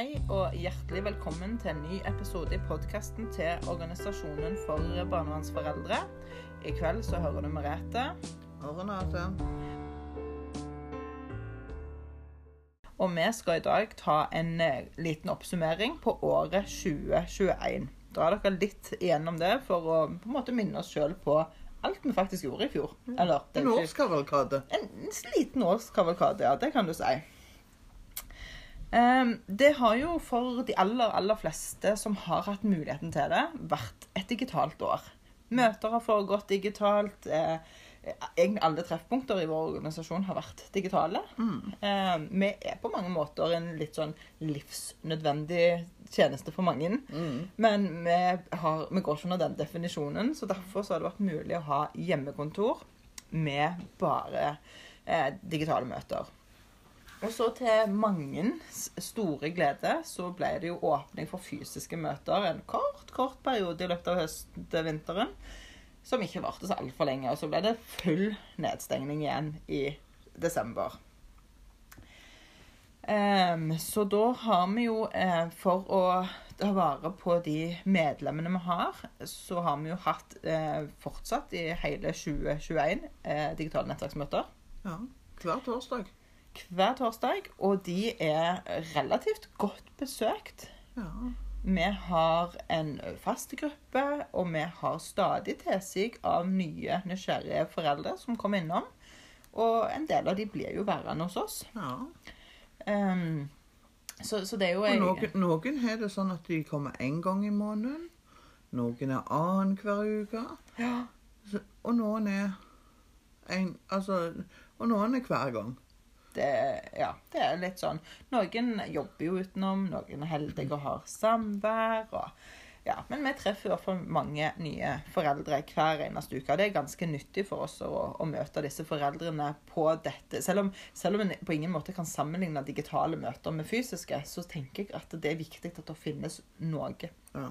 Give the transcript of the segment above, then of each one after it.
Hei og hjertelig velkommen til en ny episode i podkasten til Organisasjonen for barnevernsforeldre. I kveld så hører du Merete. Og Renate. Og vi skal i dag ta en eh, liten oppsummering på året 2021. Dra dere litt igjennom det for å på en måte minne oss sjøl på alt vi faktisk gjorde i fjor. Eller det er En årskavalkade. En liten årskavalkade, ja. Det kan du si. Ehm, det har jo for de aller, aller fleste som har hatt muligheten til det, vært et digitalt år. Møter har foregått digitalt. eh, Egentlig alle treffpunkter i vår organisasjon har vært digitale. Ehm, vi er på mange måter en litt sånn livsnødvendig tjeneste for mange. Men vi, har, vi går ikke under den definisjonen, så derfor så har det vært mulig å ha hjemmekontor med bare eh, digitale møter. Og så til mangens store glede så ble det jo åpning for fysiske møter en kort, kort periode i løpet av høst-vinteren. Som ikke varte så altfor lenge. Og så ble det full nedstengning igjen i desember. Um, så da har vi jo, eh, for å ta vare på de medlemmene vi har, så har vi jo hatt eh, fortsatt i hele 2021 eh, digitale nettverksmøter Ja. Hver torsdag. Hver torsdag, og de er relativt godt besøkt. Ja. Vi har en fast gruppe, og vi har stadig tilsig av nye nysgjerrige foreldre som kommer innom. Og en del av de blir jo værende hos oss. ja. Um, så, så det er jo Og noen, noen har det sånn at de kommer én gang i måneden. Noen er annenhver uke. Ja. Og noen er en, Altså Og noen er hver gang. Det, ja, det er litt sånn Noen jobber jo utenom, noen er heldige og har samvær. Og, ja, men vi treffer i hvert fall mange nye foreldre hver eneste uke. og Det er ganske nyttig for oss å, å møte disse foreldrene på dette. Selv om, selv en på ingen måte kan sammenligne digitale møter med fysiske, så tenker jeg at det er viktig at det finnes noe. Ja.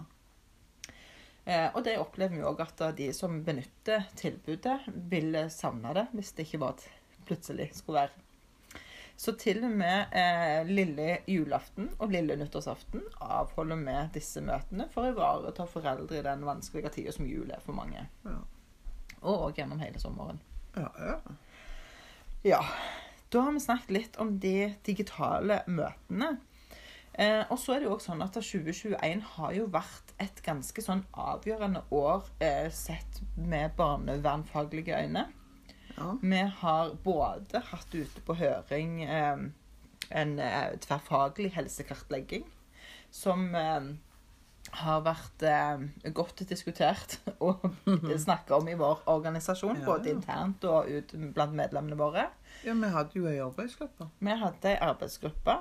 Eh, og det opplever vi òg at de som benytter tilbudet, ville savne det hvis det ikke var at plutselig skulle være. Så til og med eh, lille julaften og lille nyttårsaften avholder vi disse møtene for å ivareta foreldre i den vanskelige tida som jul er for mange. Ja. Og òg gjennom hele sommeren. Ja, ja. Ja. Da har vi snakket litt om de digitale møtene. Eh, og så er det jo også sånn at 2021 har jo vært et ganske sånn avgjørende år eh, sett med barnevernfaglige øyne. Ja. Vi har både hatt ute på høring eh, en eh, tverrfaglig helsekartlegging som eh, har vært eh, godt diskutert og snakka om i vår organisasjon, Ja, både internt og ut blant medlemmene våre. ja vi hadde jo ei arbeidsgruppe. Vi hadde ei arbeidsgruppe.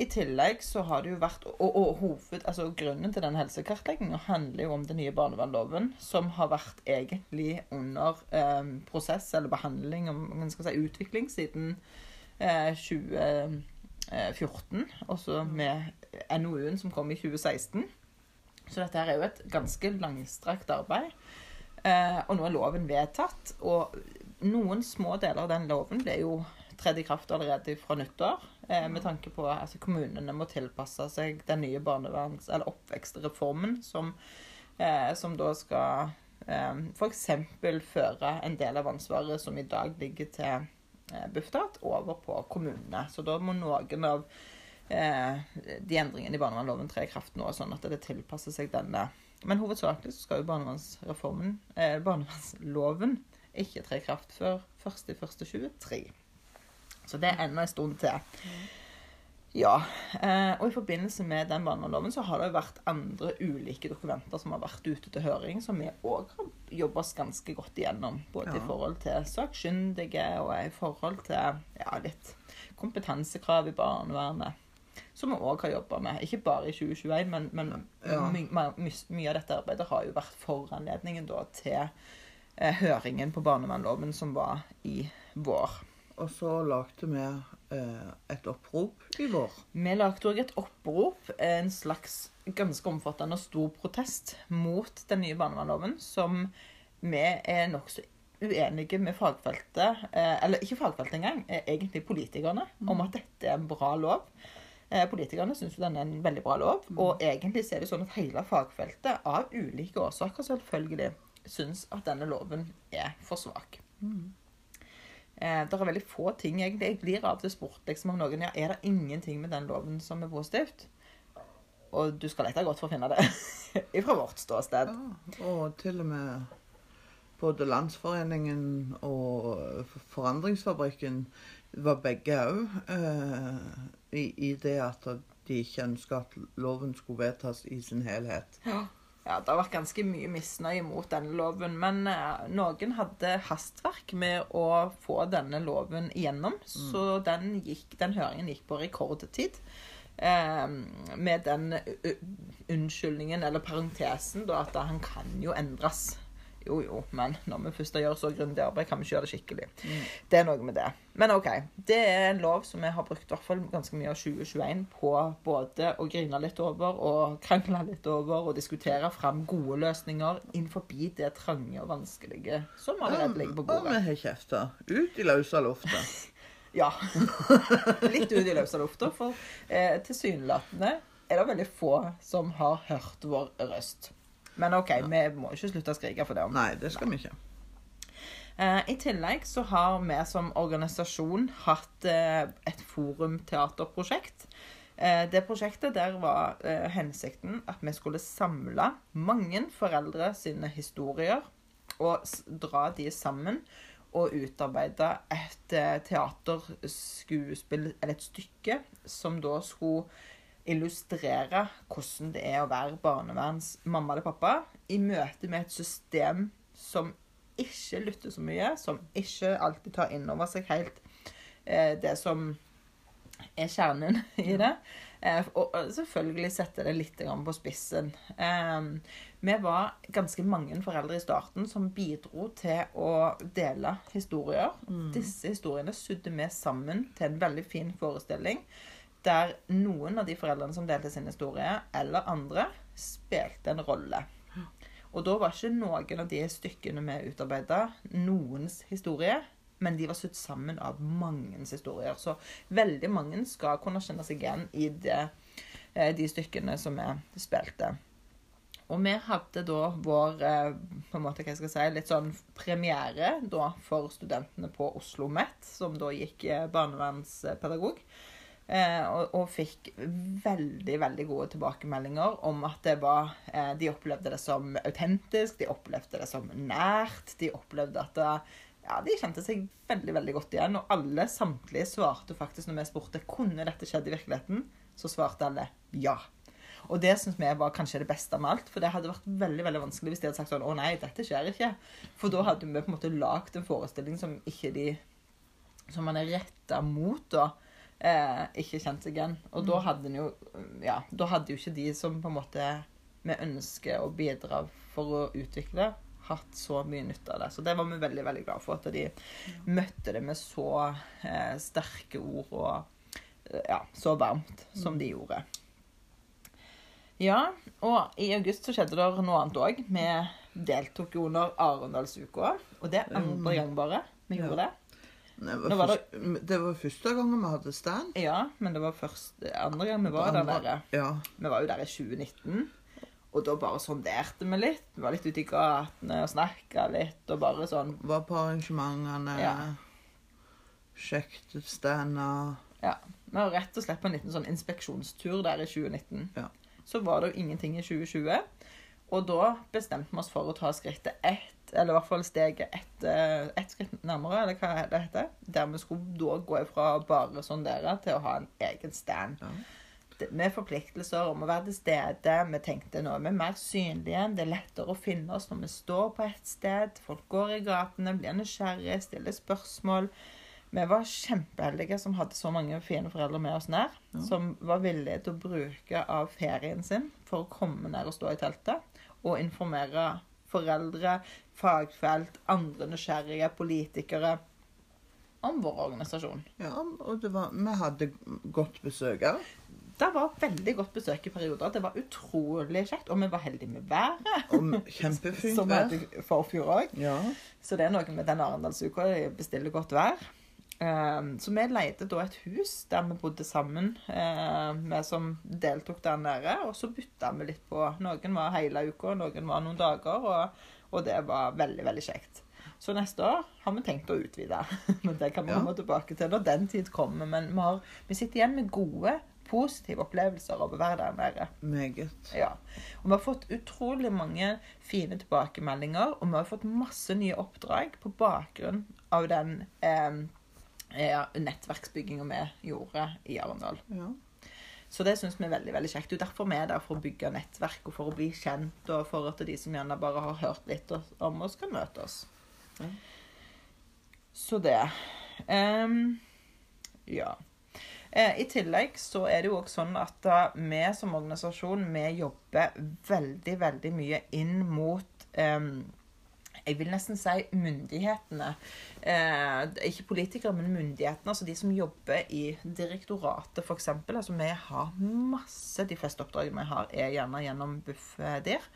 I tillegg så har det jo vært Og, og hoved, altså grunnen til den helsekartleggingen handler jo om den nye barnevernloven, som har vært egentlig under eh, prosess eller behandling, om man skal si utvikling, siden eh, 2014. Også med NOU-en som kom i 2016. Så dette her er jo et ganske langstrakt arbeid. Eh, og nå er loven vedtatt. Og noen små deler av den loven ble jo tredd i kraft allerede fra nyttår. Eh, med tanke på at altså, kommunene må tilpasse seg den nye barneverns- eller oppvekstreformen som, eh, som da skal eh, f.eks. føre en del av ansvaret som i dag ligger til eh, Bufetat, over på kommunene. Så da må noen av eh, de endringene i barnevernsloven tre i kraft nå, sånn at det tilpasser seg denne. Men hovedsakelig så skal jo barnevernsreformen, eh, barnevernsloven ikke tre i kraft før 1.1.23. Så det er ennå en stund til. Ja. Eh, og i forbindelse med den barneloven så har det jo vært andre ulike dokumenter som har vært ute til høring, som vi òg har jobba oss ganske godt igjennom. Både Ja. i forhold til sakkyndige og i forhold til ja, litt kompetansekrav i barnevernet. Som vi òg har jobba med. Ikke bare i 2021, men, men Ja. my, my, my- mye av dette arbeidet har jo vært foranledningen da til eh, høringen på barnevernloven som var i vår. Og så lagde vi eh, et opprop i vår. Vi lagde òg et opprop, en slags ganske omfattende og stor protest mot den nye barnevernloven, som vi er nokså uenige med fagfeltet, eh, eller ikke fagfeltet engang, eh, egentlig politikerne, om at dette er en bra lov. Politikerne syns jo den er en veldig bra lov. Og egentlig så er det sånn at hele fagfeltet, av ulike årsaker selvfølgelig, syns at denne loven er for svak. Eh, det er veldig få ting egentlig. Jeg blir av og til spurt liksom, om noen ja, er det ingenting med den loven som er positivt. Og du skal lete godt for å finne det fra vårt ståsted. Ja, og til og med både Landsforeningen og Forandringsfabrikken var begge òg eh, i, i det at de ikke ønska at loven skulle vedtas i sin helhet. Ja. Ja, Det har vært ganske mye misnøye mot denne loven, men eh, noen hadde hastverk med å få denne loven igjennom. Så den, gikk, den høringen gikk på rekordtid. Eh, med den unnskyldningen, eller parentesen, da, at han kan jo endres. Jo, jo, men når vi først gjør så grundig arbeid, kan vi ikke gjøre det skikkelig. Det er noe med det. Men OK. Det er en lov som vi har brukt i hvert fall ganske mye av 2021 på både å grine litt over og krangle litt over og diskutere fram gode løsninger innenfor det trange og vanskelige som allerede ligger på bordet. Og vi har kjefta. Ut i løse lufta. Ja. Litt ut i løse lufta, for eh, tilsynelatende er det veldig få som har hørt vår røst. Men OK, vi må ikke slutte å skrike for det. om Nei, det skal vi ikke. Uh, I tillegg så har vi som organisasjon hatt uh, et forumteaterprosjekt. Uh, det prosjektet der var hensikten at vi skulle samle mange foreldre sine historier og dra de sammen og utarbeide et teaterskuespill, eller et stykke, som da skulle illustrere hvordan det er å være barneverns mamma eller pappa i møte med et system som ikke lytter så mye, som ikke alltid tar inn over seg helt eh, det som er kjernen i det. Eh, og selvfølgelig setter det litt på spissen. Eh, vi var ganske mange foreldre i starten som bidro til å dele historier. Disse historiene sydde vi sammen til en veldig fin forestilling. Der noen av de foreldrene som delte sin historie, eller andre, spilte en rolle. Og da var ikke noen av de stykkene vi utarbeida, noens historie, men de var sydd sammen av mangens historier. Så veldig mange skal kunne kjenne seg igjen i det, eh, de stykkene som vi spilte. Og vi hadde da vår eh, på en måte, hva skal jeg si, litt sånn premiere da for studentene på Oslo OsloMet, som da gikk eh, barnevernspedagog. Eh, og, og fikk veldig veldig gode tilbakemeldinger om at det var eh, De opplevde det som autentisk, de opplevde det som nært. De opplevde at det, ja, de kjente seg veldig veldig godt igjen. Og alle samtlige svarte faktisk når vi spurte kunne dette skjedd i virkeligheten, så svarte alle ja. Og det syns vi var kanskje det beste med alt. For det hadde vært veldig veldig vanskelig hvis de hadde sagt sånn Å nei, dette skjer ikke. For da hadde vi på en måte lagd en forestilling som ikke de Som man er retta mot, da. Eh, ikke kjent seg igjen. Og da hadde jo Ja, da hadde jo ikke de som på en måte vi ønsker å bidra for å utvikle, hatt så mye nytte av det. Så det var vi veldig veldig glad for. At de møtte det med så eh, sterke ord og eh, ja, så varmt som de gjorde. Ja, og i august så skjedde det noe annet òg. Vi deltok jo under Arendalsuka. Og det er andre gang bare vi gjorde det. Det var, var først, det var første gangen vi hadde stand. Ja, men det var første, andre gang vi var der Andre- nede. Ja. Vi var jo der i 2019. Og da bare sonderte vi litt. Vi var litt ute i gatene og snakka litt. Og bare sånn Var på arrangementene. Ja. Sjekket stander. Ja. Vi var rett og slett på en liten sånn inspeksjonstur der i 2019. Ja. Så var det jo ingenting i 2020. Og da bestemte vi oss for å ta skrittet ett, eller i hvert fall steget ett, et skritt nærmere, eller hva det heter. Der vi skulle da gå ifra bare sondere til å ha en egen stand. Ja. Det- Med forpliktelser om å være til stede. Vi tenkte nå er vi mer synlige. Det er lettere å finne oss når vi står på et sted. Folk går i gatene, blir nysgjerrige, stiller spørsmål. Vi var kjempeheldige som hadde så mange fine foreldre med oss nær. Ja. Som var villige til å bruke av ferien sin for å komme ned og stå i teltet. Og informere foreldre, fagfelt, andre nysgjerrige, politikere om vår organisasjon. Ja, og det var, vi hadde godt besøk òg. Det var veldig godt besøk i perioder. Det var utrolig kjekt. Og vi var heldige med været. Kjempefint Som vi hadde forfjor òg. Ja. Så det er noe med den Arendalsuka. Bestiller godt vær. Eh, så vi leide da et hus der vi bodde sammen, eh, vi som deltok der nede. Og så bytta vi litt på. Noen var hele uka, noen var noen dager. Og, og det var veldig, veldig kjekt. Så neste år har vi tenkt å utvide. Men det kan vi Ja. komme tilbake til når den tid kommer. Men vi, har, vi sitter igjen med gode, positive opplevelser av å være der nede. Meget. Ja. Og vi har fått utrolig mange fine tilbakemeldinger, og vi har fått masse nye oppdrag på bakgrunn av den eh, ja, nettverksbygginga vi gjorde i Arendal. Ja. Så det syns vi er veldig veldig kjekt. Det er derfor vi er der for å bygge nettverk og for å bli kjent, og for at de som gjerne bare har hørt litt om oss, kan møte oss. Så det. Um, ja. Eh, I tillegg så er det jo også sånn at vi som organisasjon vi jobber veldig, veldig mye inn mot ehm, jeg vil nesten si myndighetene. Eh, ikke politikere, men myndighetene. Altså de som jobber i direktoratet, f.eks. Altså vi har masse De fleste oppdragene vi har, er gjerne gjennom Bufdir.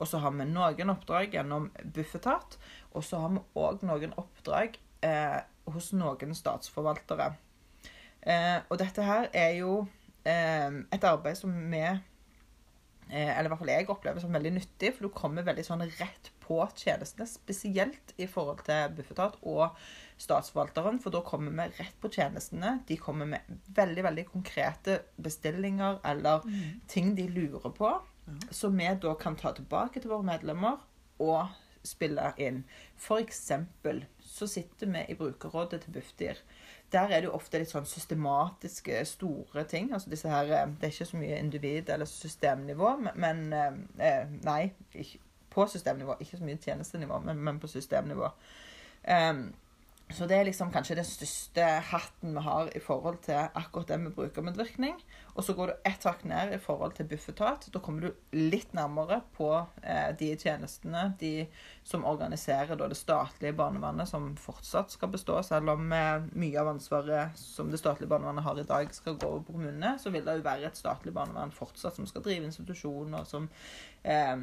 Og så har vi noen oppdrag gjennom Bufetat. Og så har vi òg noen oppdrag eh, hos noen statsforvaltere. Eh, og dette her er jo eh, et arbeid som vi eh, Eller i hvert fall jeg opplever som veldig nyttig, for du kommer veldig sånn rett på tjenestene. Spesielt i forhold til Bufetat og statsforvalteren, for da kommer vi rett på tjenestene. De kommer med veldig, veldig konkrete bestillinger eller ting de lurer på, som vi da kan ta tilbake til våre medlemmer og spille inn. For eksempel så sitter vi i brukerrådet til Bufdir. Der er det jo ofte litt sånn systematiske, store ting. Altså disse her, eh, Det er ikke så mye individ- eller systemnivå, men, men eh, Nei, ikke, på systemnivå. Ikke så mye tjenestenivå, men, men på systemnivå. Um, så det er liksom kanskje den største hatten vi har i forhold til akkurat det med brukermedvirkning. Og så går du ett hakk ned i forhold til Bufetat. Da kommer du litt nærmere på eh, de tjenestene de som organiserer da, det statlige barnevernet, som fortsatt skal bestå, selv om eh, mye av ansvaret som det statlige barnevernet har i dag, skal gå over på kommunene, så vil det jo være et statlig barnevern fortsatt som skal drive institusjoner, som eh,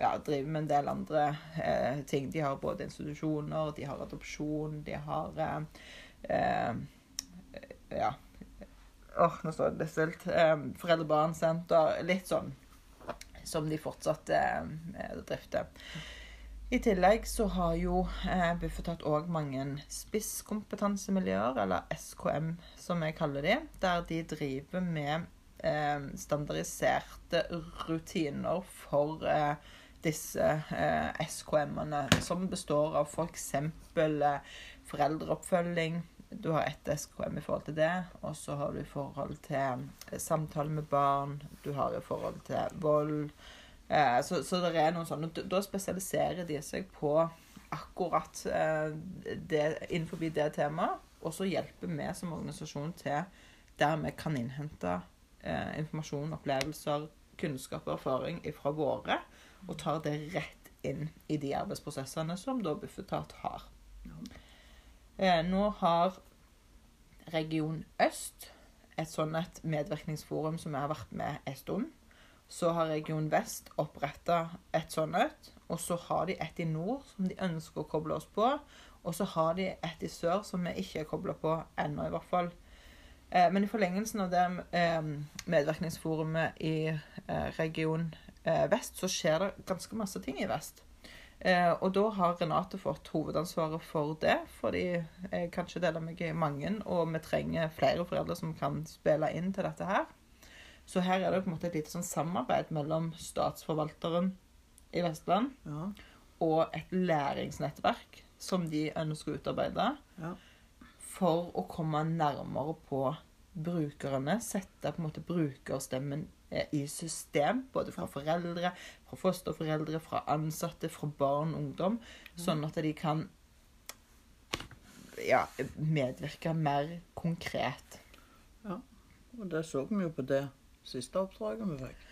ja, driver med en del andre eh, ting. De har både institusjoner, de har adopsjon, de har eh, eh, Ja. Åh, nå står det stilt. Eh, Foreldre-barn-senter. Litt sånn som de fortsatt eh, drifter. I tillegg så har jo eh, Bufetat òg mange spisskompetansemiljøer, eller SKM som jeg kaller de, der de driver med eh, standardiserte rutiner for eh, disse eh, SKM-ene, som består av f.eks. Eh, foreldreoppfølging. Du har ett SKM i forhold til det, og så har du i forhold til eh, samtale med barn, du har i forhold til vold. Eh, så, så det er noen sånne Da spesialiserer de seg på akkurat eh, det innenfor det temaet, og så hjelper vi som organisasjon til der vi kan innhente eh, informasjon, opplevelser, kunnskap og erfaring fra våre, og tar det rett inn i de arbeidsprosessene som da Bufetat har. Eh, nå har Region Øst et sånn et medvirkningsforum som jeg har vært med en stund. Så har Region Vest oppretta et sånt et. Og så har de et i nord som de ønsker å koble oss på. Og så har de et i sør som vi ikke er kobla på ennå, i hvert fall. Eh, men i forlengelsen av det eh, medvirkningsforumet i Region Vest, så skjer det ganske masse ting i Vest. Eh, og da har Renate fått hovedansvaret for det, fordi jeg kanskje deler meg i mange, og vi trenger flere foreldre som kan spille inn til dette her. Så her er det på en måte et lite sånn samarbeid mellom statsforvalteren i Vestland Ja. og et læringsnettverk som de ønsker å utarbeide Ja. for å komme nærmere på brukerne. Sette på en måte brukerstemmen eh, i system, både fra foreldre, fra fosterforeldre, fra ansatte, fra barn og ungdom, sånn at de kan ja, medvirke mer konkret. Ja, Og det så vi jo på det siste oppdraget vi fikk.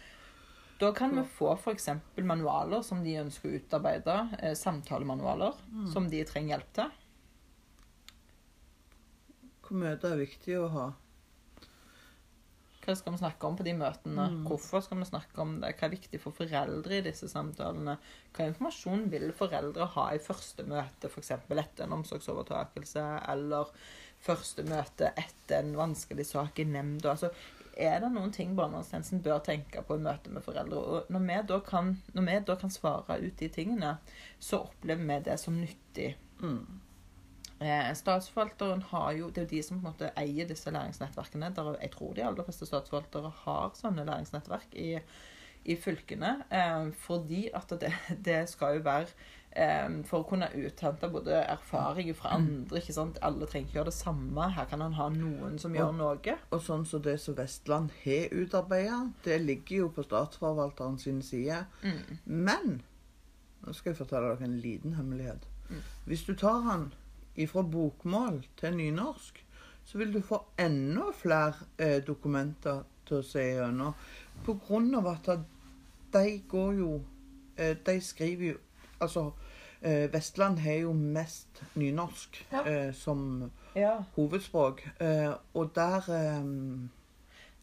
Da kan vi få f.eks. manualer som de ønsker å utarbeide, eh, samtalemanualer som de trenger hjelp til. Hvor møter er viktig å ha. Hva skal vi snakke om på de møtene? Mm. Hvorfor skal vi snakke om det? Hva er viktig for foreldre i disse samtalene? Hva informasjon vil foreldre ha i første møte, f.eks. etter en omsorgsovertakelse, eller første møte etter en vanskelig sak i nemnda. Altså, er det noen ting barnevernstjenesten bør tenke på i møte med foreldre? Og når vi da kan, når vi da kan svare ut de tingene, så opplever vi det som nyttig. Mm. Eh, statsforvalteren har jo, Det er jo de som på en måte eier disse læringsnettverkene. Der, jeg tror de aller fleste statsforvaltere har sånne læringsnettverk i, i fylkene. Eh, fordi at det, det skal jo være eh, For å kunne uthente både erfaringer fra andre. ikke sant? Alle trenger ikke gjøre det samme. Her kan han ha noen som gjør noe. Og sånn som det som Vestland har utarbeida, det ligger jo på statsforvalteren sin side. Mm. Men nå skal jeg fortelle dere en liten hemmelighet. Mm. Hvis du tar han fra bokmål til nynorsk, så vil du få enda flere eh, dokumenter til å se gjennom. På grunn av at de går jo eh, De skriver jo Altså, eh, Vestland har jo mest nynorsk Ja. eh, som Ja. hovedspråk. Eh, og der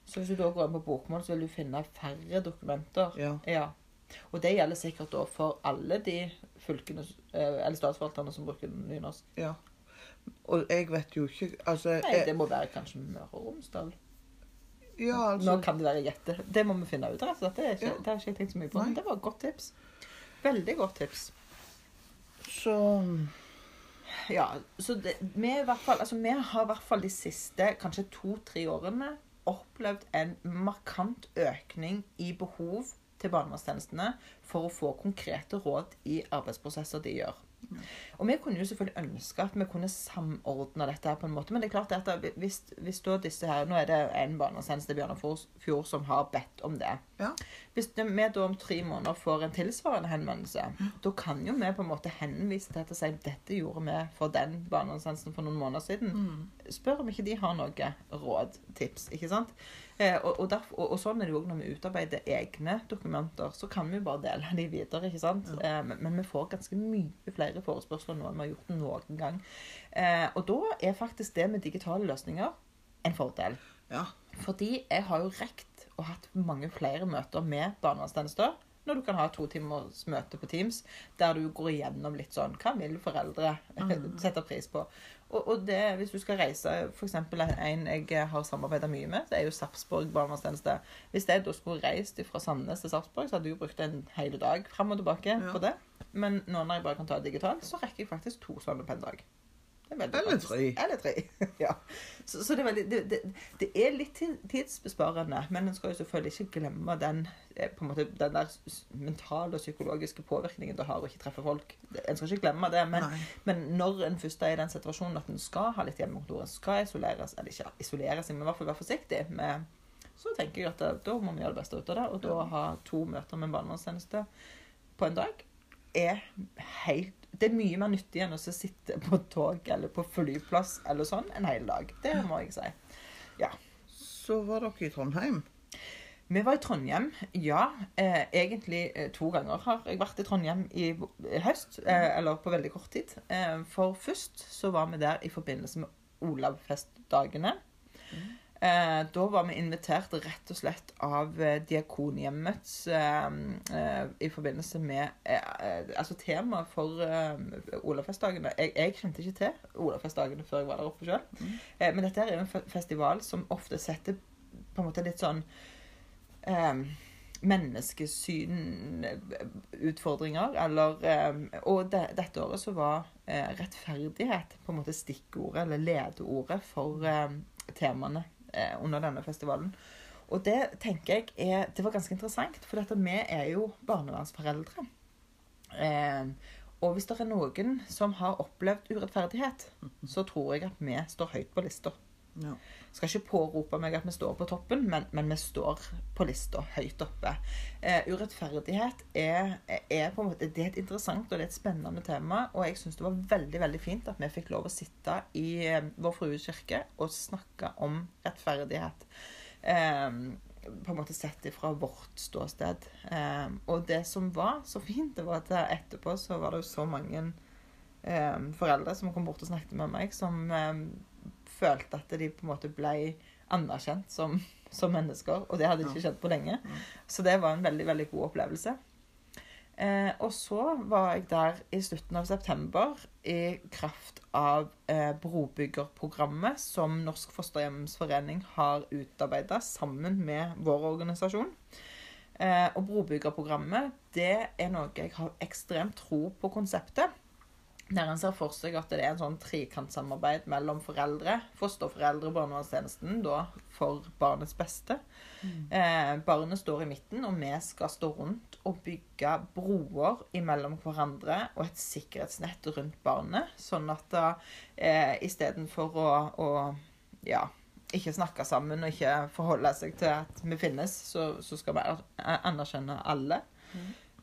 Så hvis du da går inn på bokmål, så vil du finne færre dokumenter. Ja. Ja. Og det gjelder sikkert da for alle de fylkene, eh, eller statsforvalterne som bruker nynorsk. Ja. Og jeg vet jo ikke Altså Nei, det må være kanskje Møre og Romsdal. Ja, altså. Nå altså kan det være gjette. Det må vi finne ut av. rett. Det, ikke, Ja. det har ikke jeg tenkt så mye på. Nei. Men det var et godt tips. Veldig godt tips. Så Ja, så det, vi, fall, altså, vi har i hvert fall de siste kanskje to-tre årene opplevd en markant økning i behov til barnevernstjenestene for å få konkrete råd i arbeidsprosesser de gjør. Og vi kunne jo selvfølgelig ønske at vi kunne samordne dette her på en måte, men det er klart at hvis, hvis da disse her Nå er det en barnevernstjeneste i Bjørnafjord som har bedt om det. Ja. Hvis vi da om tre måneder får en tilsvarende henvendelse, da kan jo vi på en måte henvise til dette og si dette gjorde vi for den barnevernstjenesten for noen måneder siden. mm. Spør om ikke de har noe råd, tips. ikke sant? Eh, og, og, derf- og, og sånn er det jo når vi utarbeider egne dokumenter. Så kan vi jo bare dele de videre. ikke sant? Eh, men, men vi får ganske mye flere forespørsler nå enn vi har gjort noen gang. Eh, og da er faktisk det med digitale løsninger en fordel. Ja. Fordi jeg har jo rekt og hatt mange flere møter med barnevernstjenester. Når du kan ha to timers møte på Teams, der du går igjennom litt sånn Hva vil foreldre sette pris på? Og, og det, hvis du skal reise F.eks. en jeg har samarbeida mye med, det er jo Sarpsborg barnevernstjeneste. Hvis jeg da skulle reist fra Sandnes til Sarpsborg, så hadde jeg jo brukt en hel dag fram og tilbake Ja. på det. Men nå når jeg bare kan ta det digitalt, så rekker jeg faktisk to sånne på en dag. Er Eller tre. Eller tre. ja. Så, så det, er veldig, det, det, det er litt tidsbesparende, men en skal jo selvfølgelig ikke glemme den, eh, måte, den der mentale og psykologiske påvirkningen det har å ikke treffe folk. En skal ikke glemme det, men, men når en først er i den situasjonen at en skal ha litt hjemmekontor, en skal isoleres, eller ikke isolere seg, men i hvert fall være forsiktig med så tenker jeg at da, da må vi gjøre det beste ut av det. Og da å ha to møter med en barnevernstjeneste på en dag er helt Det er mye mer nyttig enn å sitte på tog eller på flyplass eller sånn en hel dag. Det må jeg si. Så var dere i Trondheim. Vi var i Trondheim, ja. Eh, egentlig eh, to ganger har jeg vært i Trondheim i i høst. Eh, eller på veldig kort tid. Eh, for først så var vi der i forbindelse med Olavfestdagene. Eh, da var vi invitert rett og slett av eh, Diakonhjemmets eh, eh, i forbindelse med eh, eh, Altså temaet for eh, Olavfestdagene jeg, jeg kjente ikke til Olavfestdagene før jeg var der oppe sjøl. Eh, men dette er jo en festival som ofte setter på en måte litt sånn eh, menneskesyn-utfordringer. Eller eh, Og de, dette året så var eh, rettferdighet på en måte stikkordet, eller ledeordet, for eh, temaene eh, under denne festivalen. Og det tenker jeg er Det var ganske interessant, for dette, vi er jo barnevernsforeldre. Eh, og hvis det er noen som har opplevd urettferdighet, så tror jeg at vi står høyt på lista. Ja. Skal ikke pårope meg at vi står på toppen, men, men vi står på lista høyt oppe. Eh, urettferdighet er, er på en måte Det er et interessant og det er et spennende tema. Og jeg syns det var veldig veldig fint at vi fikk lov å sitte i eh, Vår Frues kirke og snakke om rettferdighet. Eh, på en måte sett ifra vårt ståsted. Eh, og det som var så fint, det var at etterpå så var det jo så mange eh, foreldre som kom bort og snakket med meg, som eh, følte at de på en måte ble anerkjent som, som mennesker. Og det hadde de ikke skjedd på lenge. Så det var en veldig, veldig god opplevelse. Eh, og så var jeg der i slutten av september i kraft av eh, brobyggerprogrammet som Norsk Fosterhjemsforening har utarbeida sammen med vår organisasjon. Eh, og brobyggerprogrammet det er noe jeg har ekstremt tro på konseptet. Der en ser for seg at det er en sånn trekantsamarbeid mellom foreldre, fosterforeldre og barnevernstjenesten, da for barnets beste. Eh, barnet står i midten, og vi skal stå rundt og bygge broer imellom hverandre og et sikkerhetsnett rundt barnet, sånn at da eh, istedenfor å, å ja, ikke snakke sammen og ikke forholde seg til at vi finnes, så, så skal vi anerkjenne alle.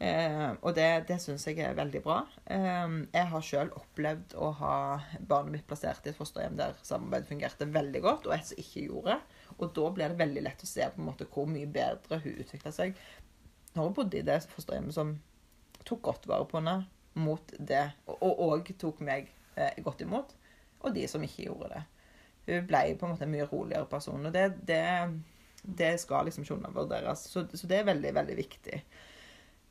Eh, og det, det syns jeg er veldig bra. Eh, jeg har sjøl opplevd å ha barnet mitt plassert i et fosterhjem der samarbeidet fungerte veldig godt, og et som ikke gjorde. Og da blir det veldig lett å se på en måte hvor mye bedre hun utvikla seg når hun bodde i det fosterhjemmet som tok godt vare på henne, mot det, og òg tok meg eh, godt imot, og de som ikke gjorde det. Hun ble på en måte en mye roligere person, og det, det, det skal liksom ikke undervurderes. Så, så det er veldig, veldig viktig.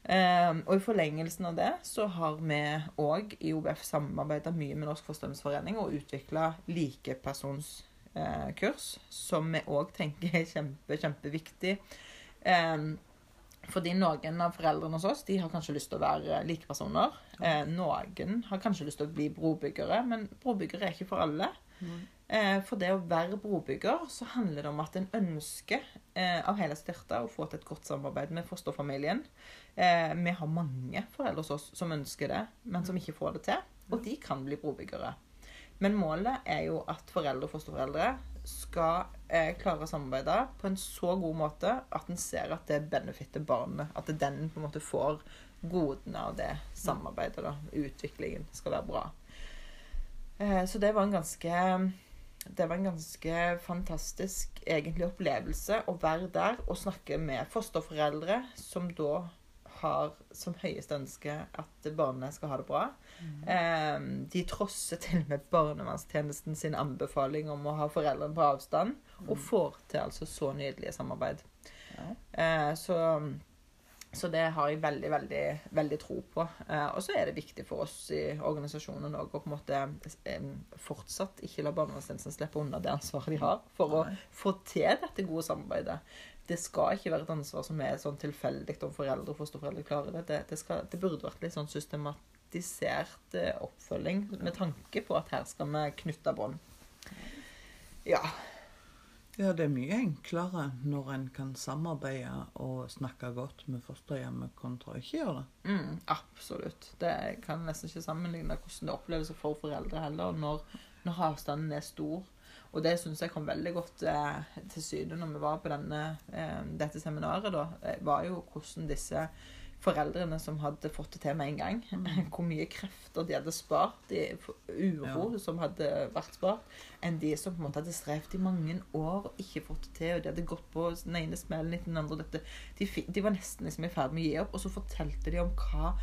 Um, og i forlengelsen av det så har vi òg i OBF samarbeida mye med Norsk Fosterhjemsforening og utvikla likepersonskurs, eh, som vi òg tenker er kjempe, kjempeviktig. Um, fordi noen av foreldrene hos oss de har kanskje lyst til å være likepersoner. Eh, noen har kanskje lyst til å bli brobyggere, men brobyggere er ikke for alle. Eh, for det å være brobygger, så handler det om at en ønsker eh, av hele styrta å få til et godt samarbeid med fosterfamilien. Eh, vi har mange foreldre hos oss som ønsker det, men som ikke får det til. Og de kan bli brobyggere. Men målet er jo at foreldre og fosterforeldre skal eh, klare å samarbeide på en så god måte at en ser at det benefitter barnet. At den på en måte får godene av det samarbeidet. da, Utviklingen skal være bra. Eh, så det var en ganske det var en ganske fantastisk egentlig opplevelse å være der og snakke med fosterforeldre som da har som høyeste ønske at barna skal ha det bra. Eh, de trosser til og med barnevernstjenesten sin anbefaling om å ha foreldrene på avstand, og får til altså så nydelige samarbeid. Eh, så, så det har jeg veldig, veldig, veldig tro på. Eh, og så er det viktig for oss i organisasjonen å på en måte fortsatt ikke la barnevernstjenesten slippe unna det ansvaret de har for å få til dette gode samarbeidet. Det skal ikke være et ansvar som er sånn tilfeldig om foreldre og fosterforeldre klarer det. Det, det, skal, det burde vært litt sånn systematisert eh, oppfølging med tanke på at her skal vi knytte bånd. Ja. Ja, det er mye enklere når en kan samarbeide og snakke godt med fosterhjemmet kontra ikke gjøre det. Mm, absolutt. Det kan nesten ikke sammenligne hvordan det oppleves for foreldre heller, når, når avstanden er stor. Og det syns jeg kom veldig godt eh, til syne når vi var på denne, eh, dette seminaret. da, eh, var jo hvordan disse foreldrene som hadde fått det til med en gang, hvor mye krefter de hadde spart i uro Ja. som hadde vært spart, enn de som på en måte hadde strevd i mange år og ikke fått det til. og De hadde gått på den ene smellen etter den andre. Dette. De, de var nesten liksom i ferd med å gi opp, og så fortalte de om hva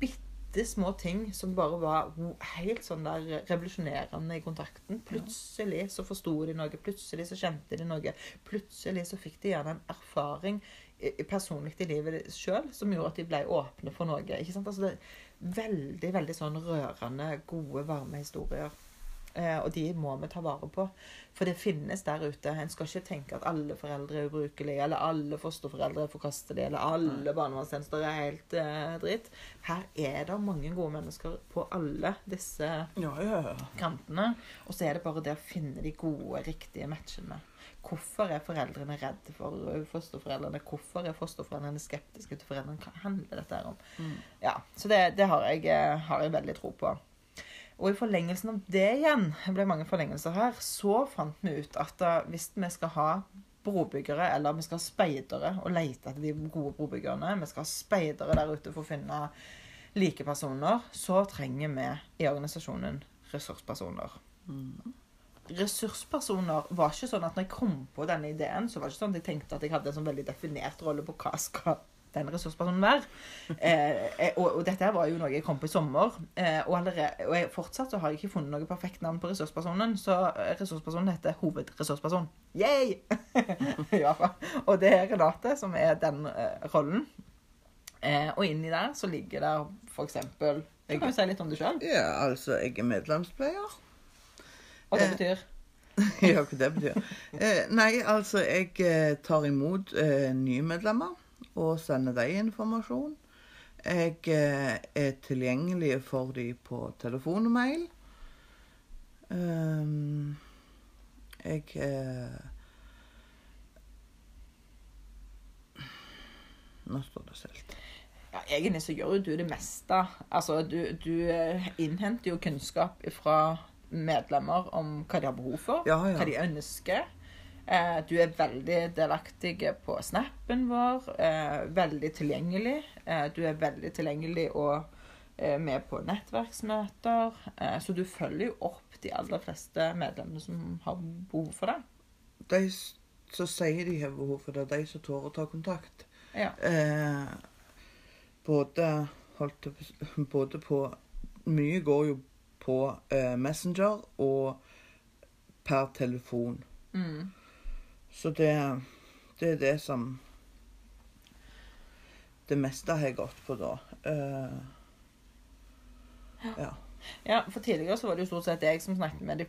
bitte små ting som bare var helt sånn der revolusjonerende i kontakten. Plutselig så forsto de noe, plutselig så kjente de noe. Plutselig så fikk de gjerne en erfaring personlig i livet sjøl som gjorde at de ble åpne for noe. ikke sant? Altså det er Veldig, veldig sånn rørende, gode, varme historier. Eh, og de må vi ta vare på. For det finnes der ute. En skal ikke tenke at alle foreldre er ubrukelige, eller alle fosterforeldre er forkastelige, eller alle barnevernstjenester er helt eh, dritt. Her er det mange gode mennesker på alle disse Ja, ja, ja. kantene. Og så er det bare det å finne de gode, riktige matchene. Hvorfor er foreldrene redde for fosterforeldrene? Hvorfor er fosterforeldrene skeptiske til foreldrene? Hva handler dette her om? Mm. Ja, Så det, det har, jeg, eh, har jeg veldig tro på. Og i forlengelsen av det igjen, det ble mange forlengelser her, så fant vi ut at da, hvis vi skal ha brobyggere, eller vi skal ha speidere og lete etter de gode brobyggerne, vi skal ha speidere der ute for å finne like personer, så trenger vi i organisasjonen ressurspersoner. Ressurspersoner var ikke sånn at når jeg kom på denne ideen, så var det ikke sånn at jeg tenkte at jeg hadde en sånn veldig definert rolle på hva skal den ressurspersonen være. Eh, eh, og, og dette var jo noe jeg kom på i sommer. Eh, og, allerede, og jeg, fortsatt så har jeg ikke funnet noe perfekt navn på ressurspersonen, så eh, ressurspersonen heter hovedressursperson. Yay! ja, og det er Renate som er den eh, rollen. Eh, og inni der så ligger det eksempel Du kan jo si litt om det sjøl. Ja, altså, jeg er medlemspleier. Og det betyr ja, hva det betyr. Eh, nei, altså, jeg tar imot eh, nye medlemmer og sender dem informasjon. Jeg eh, er tilgjengelig for dem på telefon og mail. Ehm, jeg eh, Nå står det stilt. Ja, egentlig så gjør jo du det meste. Altså, du, du eh, innhenter jo kunnskap fra medlemmer om hva de har behov for, Ja, ja. hva de ønsker. Eh, du er veldig delaktig på snappen vår, eh, veldig tilgjengelig. Eh, du er veldig tilgjengelig og eh, med på nettverksmøter. Eh, så du følger jo opp de aller fleste medlemmene som har behov for det. De som sier de har behov for det, de som tør å ta kontakt. Ja. Eh, både holdt Både på Mye går jo på eh, Messenger og per telefon. Mm. Så det, det er det som Det meste har jeg gått på da. Uh, ja. Ja, for tidligere så var det jo stort sett jeg som snakket med de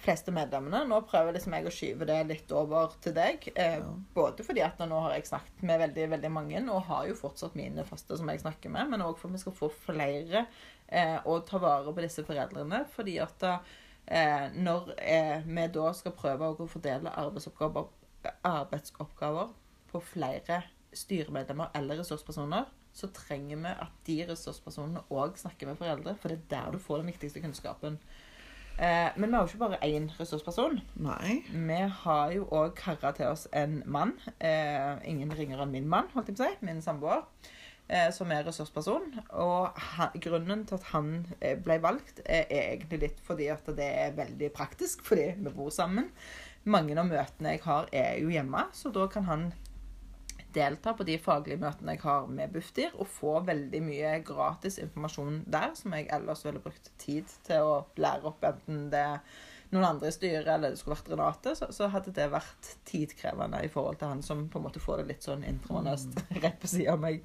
fleste medlemmene. Nå prøver liksom jeg å skyve det litt over til deg. Eh, Ja. Både fordi at nå har jeg snakket med veldig veldig mange, og har jo fortsatt mine faste som jeg snakker med, men òg for at vi skal få flere eh, å ta vare på disse foreldrene. Fordi at eh, når eh, vi da skal prøve å fordele arbeidsoppgaver, arbeidsoppgaver på flere styremedlemmer eller ressurspersoner, så trenger vi at de ressurspersonene òg snakker med foreldre, for det er der du får den viktigste kunnskapen. Eh, men vi har jo ikke bare én ressursperson. Nei. Vi har jo òg kara til oss en mann. Eh, ingen ringere enn min mann, holdt jeg på å si. Min samboer. Eh, som er ressursperson. Og han, grunnen til at han eh, ble valgt, eh, er egentlig litt fordi at det er veldig praktisk, fordi vi bor sammen. Mange av møtene jeg har, er jo hjemme, så da kan han delta på de faglige møtene jeg har med Bufdir, og få veldig mye gratis informasjon der, som jeg ellers ville brukt tid til å lære opp, enten det er noen andre i styret eller det skulle vært Renate, så, så hadde det vært tidkrevende i forhold til han som på en måte får det litt sånn intravenøst rett på siden av meg.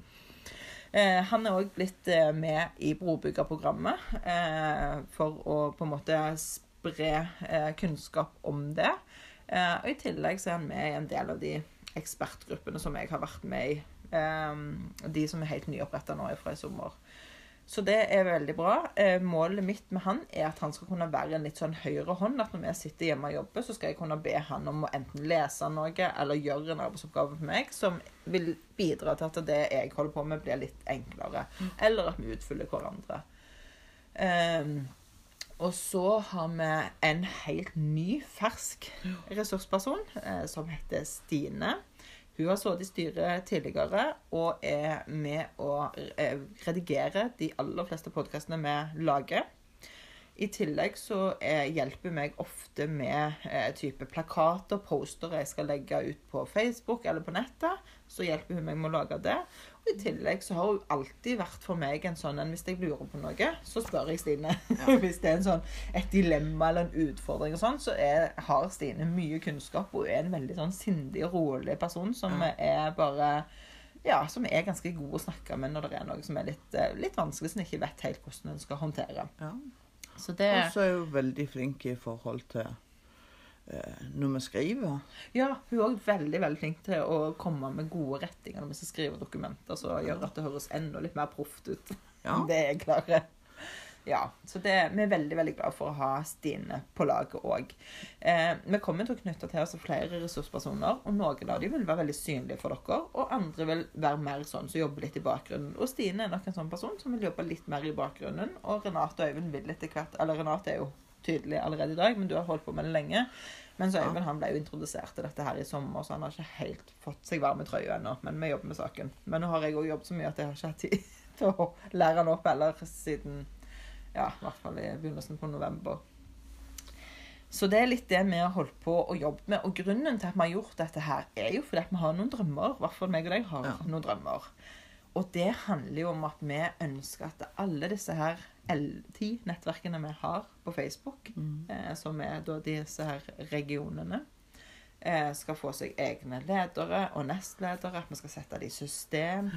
Eh, han er òg blitt eh, med i brobyggerprogrammet eh, for å på en måte spre eh, kunnskap om det. Eh, og i tillegg så er han med i en del av de ekspertgruppene som jeg har vært med i. Eh, de som er helt nyoppretta nå fra i sommer. Så det er veldig bra. Eh, målet mitt med han er at han skal kunne være en litt sånn høyre hånd. At når vi sitter hjemme og jobber, så skal jeg kunne be han om å enten lese noe eller gjøre en arbeidsoppgave for meg som vil bidra til at det jeg holder på med, blir litt enklere. Eller at vi utfyller hverandre. Eh, og så har vi en helt ny, fersk ressursperson eh, som heter Stine. Hun har sittet i styret tidligere og er med å eh, redigere de aller fleste podkastene vi lager. I tillegg så eh, hjelper hun meg ofte med eh, type plakater, postere jeg skal legge ut på Facebook eller på nettet. Så hjelper hun meg med å lage det. Og i tillegg så har hun alltid vært for meg en sånn en hvis jeg lurer på noe, så spør jeg Stine. hvis det er en sånn, et dilemma eller en utfordring og sånn, så er, har Stine mye kunnskap og er en veldig sånn sindig rolig person som Ja. er bare ja, som er ganske god å snakke med når det er noe som er litt, eh, litt vanskelig, som en ikke vet helt hvordan en skal håndtere. Ja. Så det Og så er hun veldig flink i forhold til eh, når vi skriver. Ja, hun er òg veldig veldig flink til å komme med gode rettinger når vi skal skrive dokumenter, som gjør at det høres enda litt mer proft ut Ja. enn det jeg klarer. Ja, så det, vi er veldig veldig glad for å ha Stine på laget òg. Eh, vi kommer til å knytte til oss flere ressurspersoner, og noen av dem vil være veldig synlige for dere, og andre vil være mer sånn som jobber litt i bakgrunnen. Og Stine er nok en sånn person som vil jobbe litt mer i bakgrunnen, og Renate og Øyvind vil etter hvert Eller Renate er jo tydelig allerede i dag, men du har holdt på med det lenge. Mens så Øyvind han ble jo introdusert til dette her i sommer, så han har ikke helt fått seg varm i trøya ennå. Men vi jobber med saken. Men nå har jeg òg jobbet så mye at jeg har ikke hatt tid til å lære han opp eller siden ja, i hvert fall i begynnelsen på november. Så det er litt det vi har holdt på å jobbe med. Og grunnen til at vi har gjort dette her, er jo fordi at vi har noen drømmer. I hvert fall meg og deg har Ja. noen drømmer. Og det handler jo om at vi ønsker at alle disse her L10-nettverkene vi har på Facebook, Mm. eh, som er da disse her regionene, eh, skal få seg egne ledere og nestledere. At vi skal sette det i system.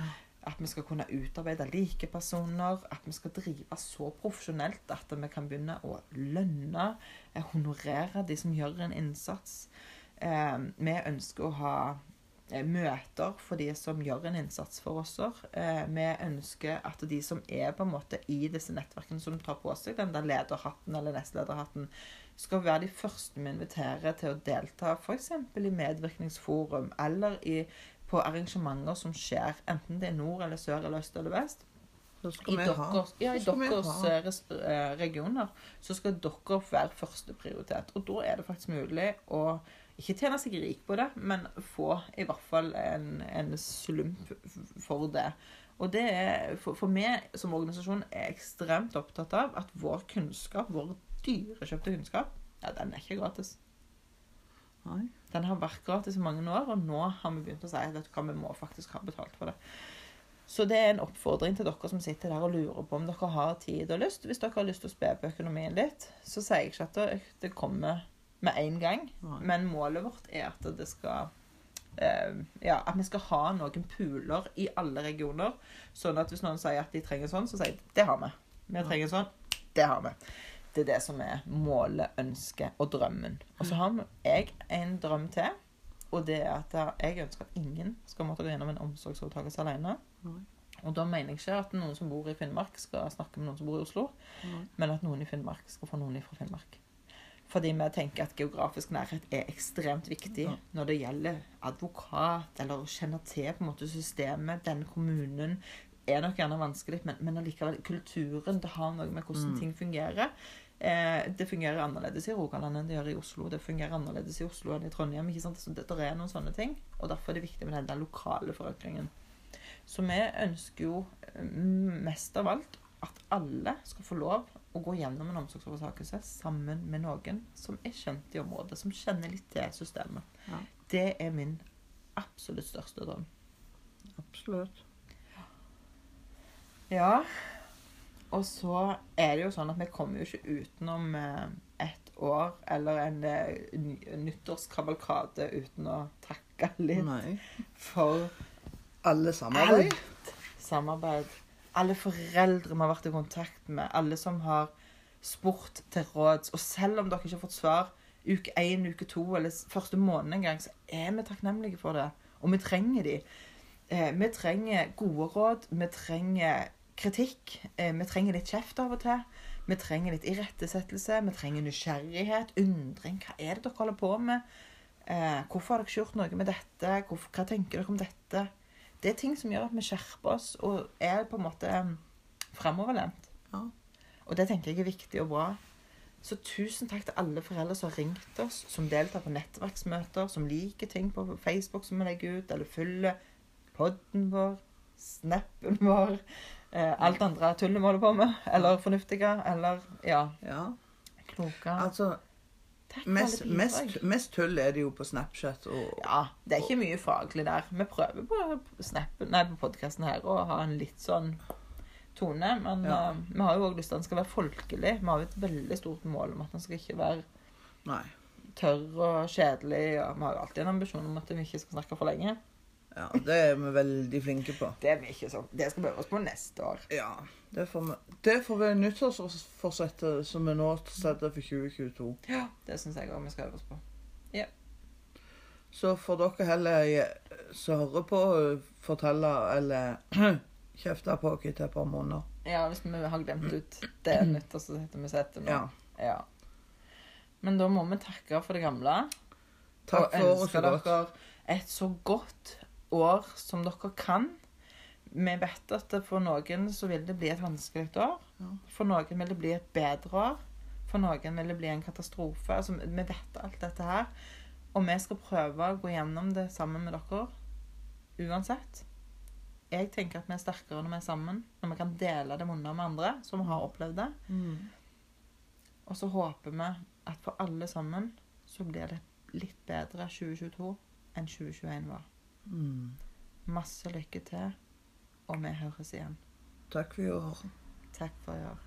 At vi skal kunne utarbeide likepersoner. At vi skal drive så profesjonelt at vi kan begynne å lønne, eh, honorere de som gjør en innsats. Eh, vi ønsker å ha eh, møter for de som gjør en innsats for oss. Vi ønsker at de som er på en måte i disse nettverkene som tar på seg den der lederhatten eller nestlederhatten, skal være de første vi inviterer til å delta f.eks. i medvirkningsforum eller i, på arrangementer som skjer, enten det er nord eller sør eller øst eller vest. I deres, ja, i deres eh, eh, regioner så skal dere være første prioritet. Og da er det faktisk mulig å ikke tjene seg rik på det, men få i hvert fall en, en slump for det. Og det er, for, for vi som organisasjon er ekstremt opptatt av at vår kunnskap, vår dyrekjøpte kunnskap, ja, den er ikke gratis. Nei. Den har vært gratis i mange år, og nå har vi begynt å si at vi må faktisk ha betalt for det. Så det er en oppfordring til dere som sitter der og lurer på om dere har tid og lyst. Hvis dere har lyst til å spe på økonomien litt, så sier jeg ikke at det, kommer med en gang. Nei. Men målet vårt er at det skal eh, Ja, at vi skal ha noen pooler i alle regioner. Sånn at hvis noen sier at de trenger sånn, så sier jeg det har vi. Vi trenger sånn. Det har vi. Det er det som er målet, ønsket og drømmen. Og så har jeg en drøm til. Og det er at jeg ønsker at ingen skal måtte gå gjennom en omsorgsovertakelse alene. Og da mener jeg ikke at noen som bor i Finnmark, skal snakke med noen som bor i Oslo, men at noen i Finnmark skal få noen fra Finnmark. Fordi vi tenker at geografisk nærhet er ekstremt viktig når det gjelder advokat, eller å kjenne til på en måte systemet. Den kommunen er nok gjerne vanskelig, men, men allikevel kulturen. Det har noe med hvordan Mm. ting fungerer. Eh, det fungerer annerledes i Rogaland enn det gjør i Oslo. Det fungerer annerledes i Oslo enn i Trondheim. ikke sant? Så det, det er noen sånne ting, og derfor er det viktig med den der lokale forankringen. Så vi ønsker jo eh, mest av alt at alle skal få lov å gå gjennom en omsorgsovertakelse sammen med noen som er kjent i området, som kjenner litt til systemet. Ja. Det er min absolutt største drøm. Absolutt. Ja. Og så er det jo sånn at vi kommer jo ikke utenom eh, et år eller en eh, nyttårskavalkade uten å takke litt Nei. for Alle samarbeid. samarbeid. Alle foreldre vi har vært i kontakt med, alle som har spurt til råds. Og selv om dere ikke har fått svar uke én, uke to eller første måned engang, så er vi takknemlige for det. Og vi trenger de. Eh, vi trenger gode råd. Vi trenger kritikk. Eh, vi trenger litt kjeft av og til. Vi trenger litt irettesettelse. Vi trenger nysgjerrighet, undring. Hva er det dere holder på med? Eh, hvorfor har dere ikke gjort noe med dette? Hvorfor, hva tenker dere om dette? Det er ting som gjør at vi skjerper oss og er på en måte fremoverlent. Ja. Og det tenker jeg er viktig og bra. Så tusen takk til alle foreldre som har ringt oss, som deltar på nettverksmøter, som liker ting på Facebook som vi legger ut, eller følger podden vår, snappen vår, eh, alt andre tullet vi holder på med, eller fornuftige, eller ja, ja. kloke. Altså, mest, mest, mest tull er det jo på Snapchat og Ja, det er ikke mye faglig der. Vi prøver på snap, nei, på podkasten her å ha en litt sånn tone, men Ja. uh, vi har jo òg lyst til at den skal være folkelig. Vi har jo et veldig stort mål om at den skal ikke være Nei. tørr og kjedelig. Og vi har jo alltid en ambisjon om at vi ikke skal snakke for lenge. Ja, det er vi veldig flinke på. Det er vi ikke så. Det skal vi øve oss på neste år. Ja, det får vi. Det får være nyttårsforsettet som vi nå setter for 2022. Ja, Det syns jeg òg vi skal øve oss på. Så får dere heller eh, som hører på, fortelle eller kjefte på oss etter et par måneder. Ja, hvis vi har glemt ut det nyttårsforsettet vi setter nå. Ja. Ja. Men da må vi takke for det gamle. Takk og for godt. dere et så godt år som dere kan. Vi vet at for noen så vil det bli et vanskelig år. Ja. For noen vil det bli et bedre år. For noen vil det bli en katastrofe. Altså, vi vet alt dette her. Og vi skal prøve å gå gjennom det sammen med dere. Uansett. Jeg tenker at vi er sterkere når vi er sammen. Når vi kan dele det vonde med andre som har opplevd det. Mm. Og så håper vi at for alle sammen så blir det litt bedre 2022 enn 2021 var. Mm. Masse lykke til, og vi høres igjen. Takk for i år. Takk for i år.